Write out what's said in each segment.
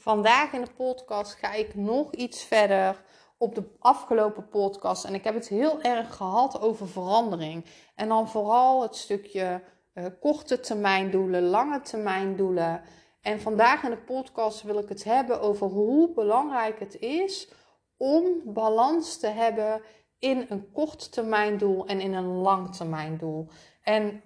Vandaag in de podcast ga ik nog iets verder op de afgelopen podcast. En ik heb het heel erg gehad over verandering. En dan vooral het stukje uh, korte termijn doelen, lange termijn doelen. En vandaag in de podcast wil ik het hebben over hoe belangrijk het is om balans te hebben in een kort termijn doel en in een lang termijn doel. En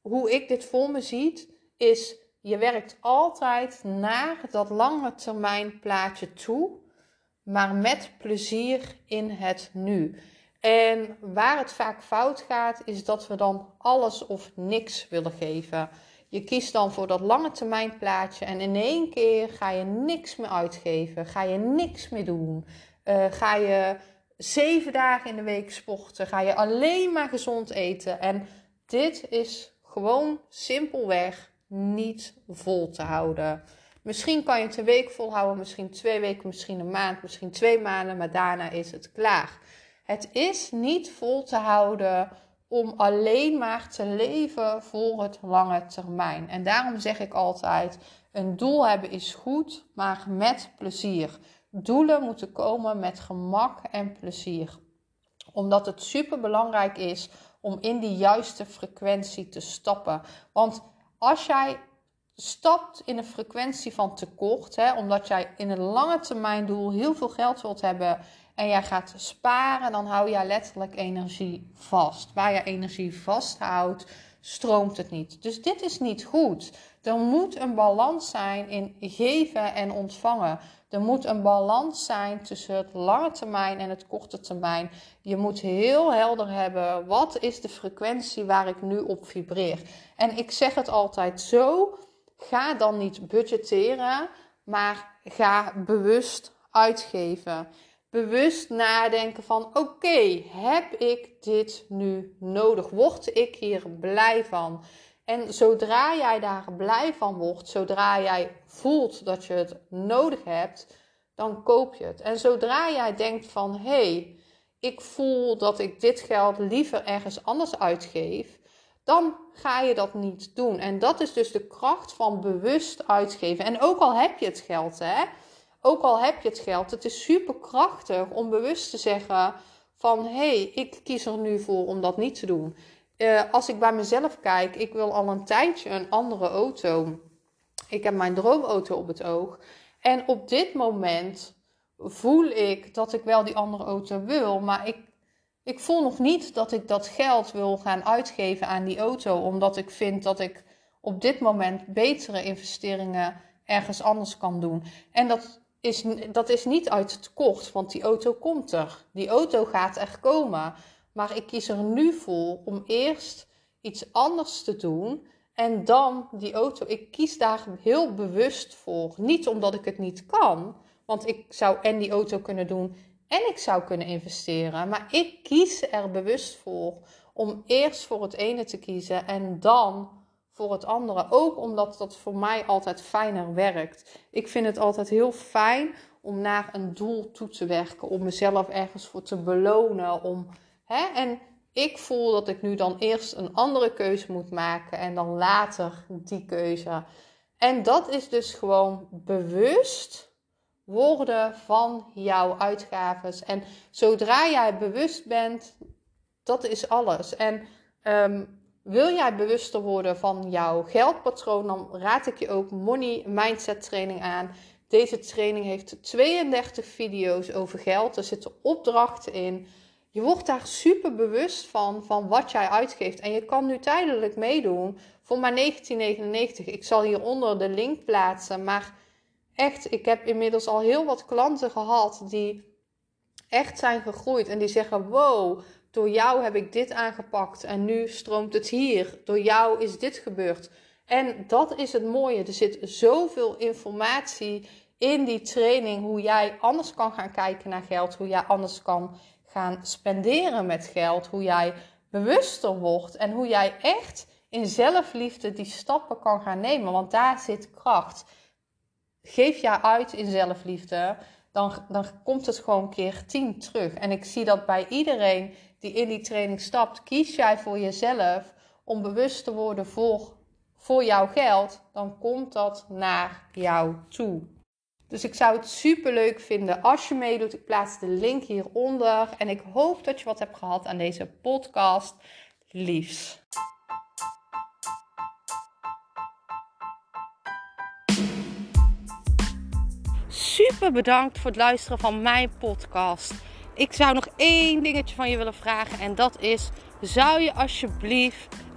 hoe ik dit voor me zie, is je werkt altijd naar dat lange termijn plaatje toe, maar met plezier in het nu. En waar het vaak fout gaat, is dat we dan alles of niks willen geven. Je kiest dan voor dat lange termijn plaatje en in één keer ga je niks meer uitgeven, ga je niks meer doen. Uh, ga je zeven dagen in de week sporten, ga je alleen maar gezond eten. En dit is gewoon simpelweg niet vol te houden. Misschien kan je het een week volhouden, misschien twee weken, misschien een maand, misschien twee maanden, maar daarna is het klaar. Het is niet vol te houden om alleen maar te leven voor het lange termijn. En daarom zeg ik altijd: een doel hebben is goed, maar met plezier. Doelen moeten komen met gemak en plezier. Omdat het super belangrijk is om in die juiste frequentie te stappen. Want als jij stapt in een frequentie van tekort, hè, omdat jij in een lange termijn doel heel veel geld wilt hebben en jij gaat sparen, dan hou je letterlijk energie vast. Waar je energie vasthoudt, stroomt het niet. Dus dit is niet goed. Er moet een balans zijn in geven en ontvangen. Er moet een balans zijn tussen het lange termijn en het korte termijn. Je moet heel helder hebben wat is de frequentie waar ik nu op vibreer. En ik zeg het altijd zo: ga dan niet budgetteren, maar ga bewust uitgeven. Bewust nadenken van oké, heb ik dit nu nodig? Word ik hier blij van? En zodra jij daar blij van wordt, zodra jij voelt dat je het nodig hebt, dan koop je het. En zodra jij denkt van hé, hey, ik voel dat ik dit geld liever ergens anders uitgeef, dan ga je dat niet doen. En dat is dus de kracht van bewust uitgeven. En ook al heb je het geld, hè, ook al heb je het geld, het is super krachtig om bewust te zeggen van hé, hey, ik kies er nu voor om dat niet te doen. Uh, als ik bij mezelf kijk, ik wil al een tijdje een andere auto. Ik heb mijn droomauto op het oog. En op dit moment voel ik dat ik wel die andere auto wil, maar ik, ik voel nog niet dat ik dat geld wil gaan uitgeven aan die auto, omdat ik vind dat ik op dit moment betere investeringen ergens anders kan doen. En dat is, dat is niet uit tekort, want die auto komt er. Die auto gaat er komen. Maar ik kies er nu voor om eerst iets anders te doen en dan die auto. Ik kies daar heel bewust voor. Niet omdat ik het niet kan, want ik zou en die auto kunnen doen en ik zou kunnen investeren. Maar ik kies er bewust voor om eerst voor het ene te kiezen en dan voor het andere. Ook omdat dat voor mij altijd fijner werkt. Ik vind het altijd heel fijn om naar een doel toe te werken, om mezelf ergens voor te belonen, om En ik voel dat ik nu dan eerst een andere keuze moet maken en dan later die keuze. En dat is dus gewoon bewust worden van jouw uitgaven. En zodra jij bewust bent, dat is alles. En um, wil jij bewuster worden van jouw geldpatroon, dan raad ik je ook Money Mindset Training aan. Deze training heeft 32 video's over geld. Er zitten opdrachten in. Je wordt daar super bewust van, van wat jij uitgeeft. En je kan nu tijdelijk meedoen voor maar 19,99. Ik zal hieronder de link plaatsen. Maar echt, ik heb inmiddels al heel wat klanten gehad die echt zijn gegroeid. En die zeggen, wow, door jou heb ik dit aangepakt. En nu stroomt het hier. Door jou is dit gebeurd. En dat is het mooie. Er zit zoveel informatie in die training hoe jij anders kan gaan kijken naar geld, hoe jij anders kan gaan spenderen met geld, hoe jij bewuster wordt en hoe jij echt in zelfliefde die stappen kan gaan nemen, want daar zit kracht. Geef jij uit in zelfliefde, dan, dan komt het gewoon keer tien terug. En ik zie dat bij iedereen die in die training stapt, kies jij voor jezelf om bewust te worden voor, voor jouw geld, dan komt dat naar jou toe. Dus ik zou het super leuk vinden als je meedoet. Ik plaats de link hieronder. En ik hoop dat je wat hebt gehad aan deze podcast. Liefs. Super bedankt voor het luisteren van mijn podcast. Ik zou nog één dingetje van je willen vragen. En dat is: zou je alsjeblieft